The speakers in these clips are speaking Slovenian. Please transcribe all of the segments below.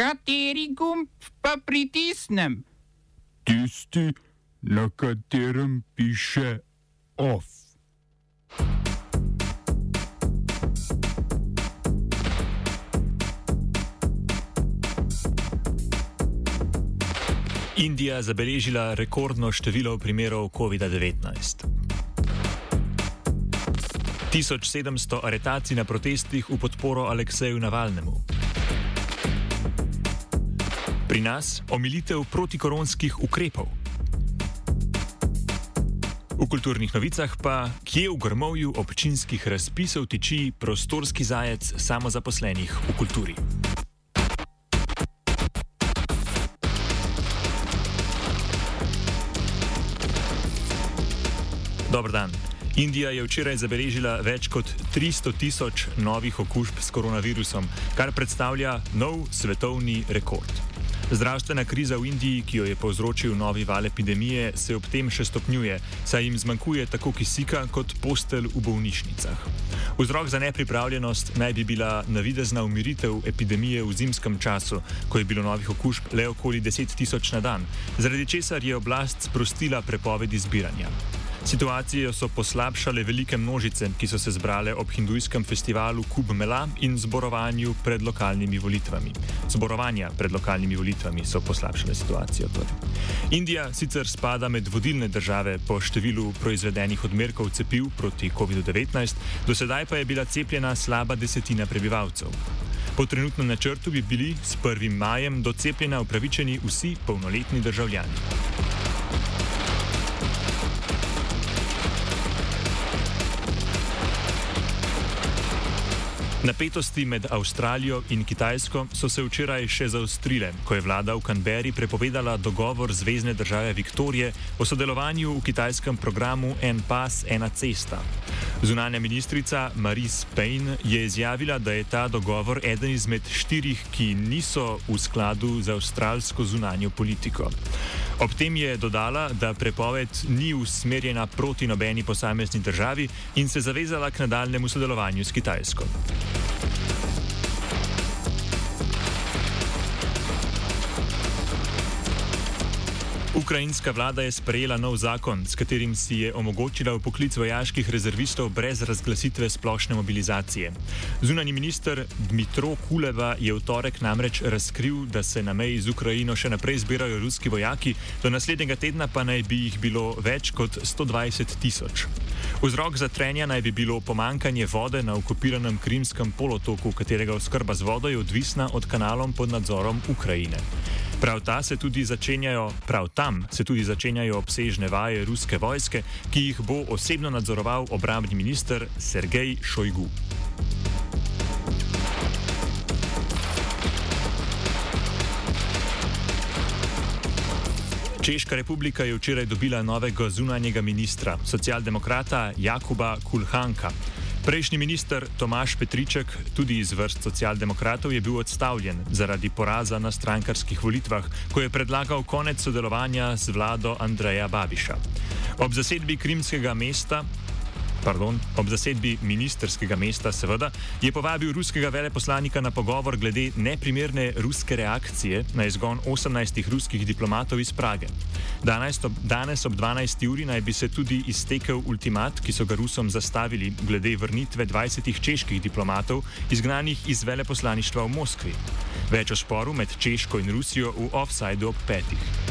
Kateri gumb pa pritisnem? Tisti, na katerem piše OF. Indija zabeležila rekordno število primerov COVID-19. 1700 aretacij na protestih v podporo Alekseju Navalnemu. Pri nas omilitev protikoronskih ukrepov. V kulturnih novicah pa, kje v grmovju občinskih razpisov tiči prostorski zajec samozaposlenih v kulturi. Dobr dan. Indija je včeraj zabeležila več kot 300 tisoč novih okužb s koronavirusom, kar predstavlja nov svetovni rekord. Zdravstvena kriza v Indiji, ki jo je povzročil novi val epidemije, se ob tem še stopnjuje, saj jim zmanjkuje tako kisika kot postelj v bolnišnicah. Vzrok za nepripravljenost naj bi bila navidezna umiritev epidemije v zimskem času, ko je bilo novih okužb le okoli 10 tisoč na dan, zaradi česar je oblast sprostila prepovedi zbiranja. Situacijo so poslabšale velike množice, ki so se zbrale ob hindujskem festivalu Kub Mela in zborovanju pred lokalnimi volitvami. Zborovanja pred lokalnimi volitvami so poslabšale situacijo. Torej. Indija sicer spada med vodilne države po številu proizvedenih odmerkov cepiv proti COVID-19, do sedaj pa je bila cepljena slaba desetina prebivalcev. Po trenutnem načrtu bi bili s 1. majem do cepljenja upravičeni vsi polnoletni državljani. Napetosti med Avstralijo in Kitajsko so se včeraj še zaostrile, ko je vlada v Canberri prepovedala dogovor Zvezdne države Viktorije o sodelovanju v kitajskem programu En pas, ena cesta. Zunanja ministrica Marise Payne je izjavila, da je ta dogovor eden izmed štirih, ki niso v skladu z avstralsko zunanjo politiko. Ob tem je dodala, da prepoved ni usmerjena proti nobeni posamezni državi in se zavezala k nadaljnemu sodelovanju s Kitajsko. Ukrajinska vlada je sprejela nov zakon, s katerim si je omogočila poklic vojaških rezervistov brez razglasitve splošne mobilizacije. Zunani minister Dmitro Kuleva je v torek namreč razkril, da se na meji z Ukrajino še naprej zbirajo ruski vojaki, do naslednjega tedna pa naj bi jih bilo več kot 120 tisoč. Vzrok za trenja naj bi bilo pomankanje vode na okupiranem Krimskem polotoku, katerega oskrba z vodo je odvisna od kanalov pod nadzorom Ukrajine. Prav, se prav tam se tudi začenjajo obsežne vaje ruske vojske, ki jih bo osebno nadzoroval obrambni minister Sergej Šojgu. Češka republika je včeraj dobila novega zunanjega ministra, socialdemokrata Jakuba Kulhanka. Prejšnji minister Tomaš Petriček, tudi iz vrst socialdemokratov, je bil odstavljen zaradi poraza na strankarskih volitvah, ko je predlagal konec sodelovanja z vlado Andreja Babiša. Ob zasedbi krimskega mesta pardon, ob zasedbi ministerskega mesta, seveda, je povabil ruskega veleposlanika na pogovor glede neprimerne ruske reakcije na izgon 18 ruskih diplomatov iz Prage. Danes ob, danes ob 12. uri naj bi se tudi iztekel ultimat, ki so ga Rusom zastavili glede vrnitve 20 čeških diplomatov, izgnanih iz veleposlaništva v Moskvi. Več o sporu med Češko in Rusijo v offsajdu ob petih.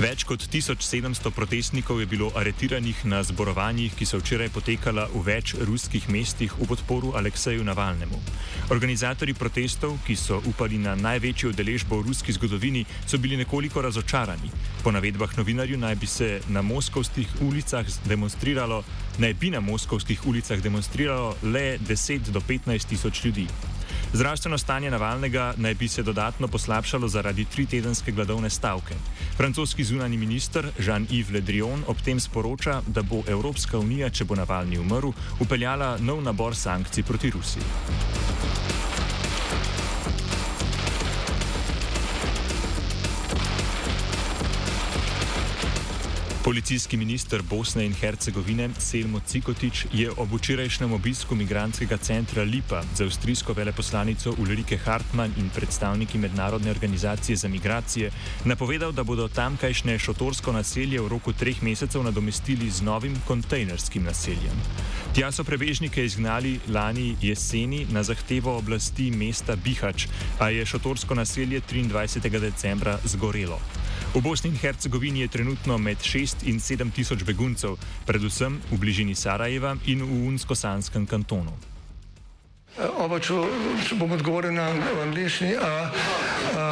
Več kot 1700 protestnikov je bilo aretiranih na zborovanjih, ki so včeraj potekala v več ruskih mestih v podporu Alekseju Navalnemu. Organizatori protestov, ki so upali na največjo udeležbo v ruski zgodovini, so bili nekoliko razočarani. Po navedbah novinarjev naj bi se na moskovskih ulicah demonstriralo, naj bi na moskovskih ulicah demonstriralo le 10 do 15 tisoč ljudi. Zdravstveno stanje Navalnega naj bi se dodatno poslabšalo zaradi tritedenske gladovne stavke. Francoski zunani minister Jean-Yves Le Drian ob tem sporoča, da bo Evropska unija, če bo Navalni umrl, upeljala nov nabor sankcij proti Rusiji. Policijski minister Bosne in Hercegovine Selmo Cikotič je ob včerajšnjem obisku migranskega centra Lipa za avstrijsko veleposlanico Ulrike Hartmann in predstavniki Mednarodne organizacije za migracije napovedal, da bodo tamkajšnje šotorsko naselje v roku treh mesecev nadomestili z novim kontejnerskim naseljem. Tja so prebežnike izgnali lani jeseni na zahtevo oblasti mesta Bihač, a je šotorsko naselje 23. decembra zgorelo. V Bosni in Hercegovini je trenutno med 6 in 7 tisoč beguncev, predvsem v bližini Sarajeva in v Unsko-Sanskem kantonu. Oba, če, če bom odgovoril na angliški.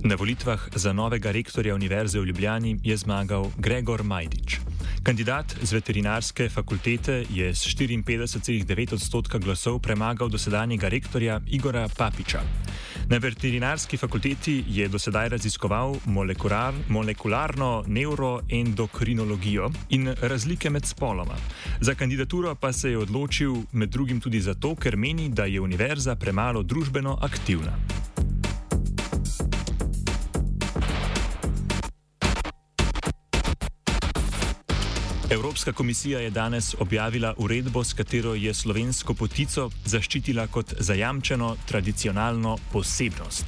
Na volitvah za novega rektorja Univerze v Ljubljani je zmagal Gregor Majdič. Kandidat z veterinarske fakultete je s 54,9 odstotka glasov premagal dosedanjega rektorja Igora Papiča. Na veterinarski fakulteti je dosedaj raziskoval molekular, molekularno neuroendokrinologijo in razlike med spoloma. Za kandidaturo pa se je odločil med drugim tudi zato, ker meni, da je univerza premalo družbeno aktivna. Evropska komisija je danes objavila uredbo, s katero je slovensko potico zaščitila kot zajamčeno tradicionalno posebnost.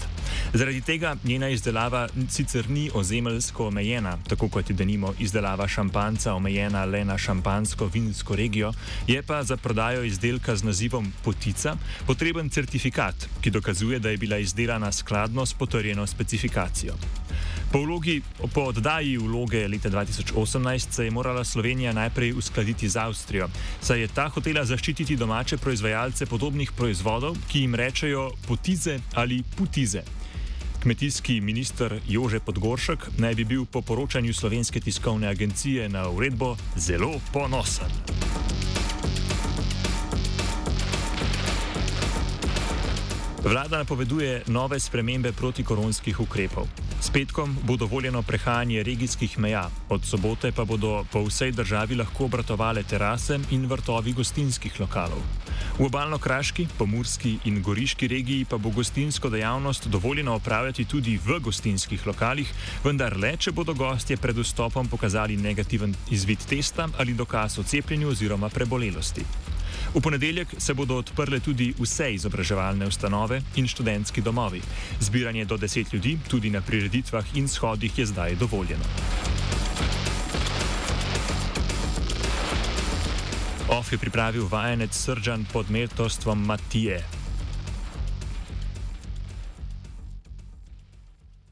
Zaradi tega njena izdelava sicer ni ozemeljsko omejena, tako kot je denimo izdelava šampanca omejena le na šampansko-vinsko regijo, je pa za prodajo izdelka z nazivom potica potreben certifikat, ki dokazuje, da je bila izdelana skladno s potrjeno specifikacijo. Po, vlogi, po oddaji vloge leta 2018 se je morala Slovenija najprej uskladiti z Avstrijo, saj je ta hotela zaščititi domače proizvajalce podobnih proizvodov, ki jim rečejo potize ali putize. Kmetijski minister Jože Podgoršek naj bi bil po poročanju slovenske tiskovne agencije na uredbo zelo ponosen. Vlada napoveduje nove spremembe protikoronskih ukrepov. S petkom bo dovoljeno prehajanje regijskih meja, od sobote pa bodo po vsej državi lahko obratovale terase in vrtovi gostinskih lokalov. V obalno-kraški, pomorski in goriški regiji pa bo gostinsko dejavnost dovoljeno opravljati tudi v gostinskih lokalih, vendar le, če bodo gostje pred vstopom pokazali negativen izvid testa ali dokaz o cepljenju oziroma prebolelosti. V ponedeljek se bodo odprle tudi vse izobraževalne ustanove in študentski domovi. Zbiranje do 10 ljudi tudi na prireditvah in shodih je zdaj dovoljeno. OF je pripravil vajenec Sržan pod mentorstvom Matije.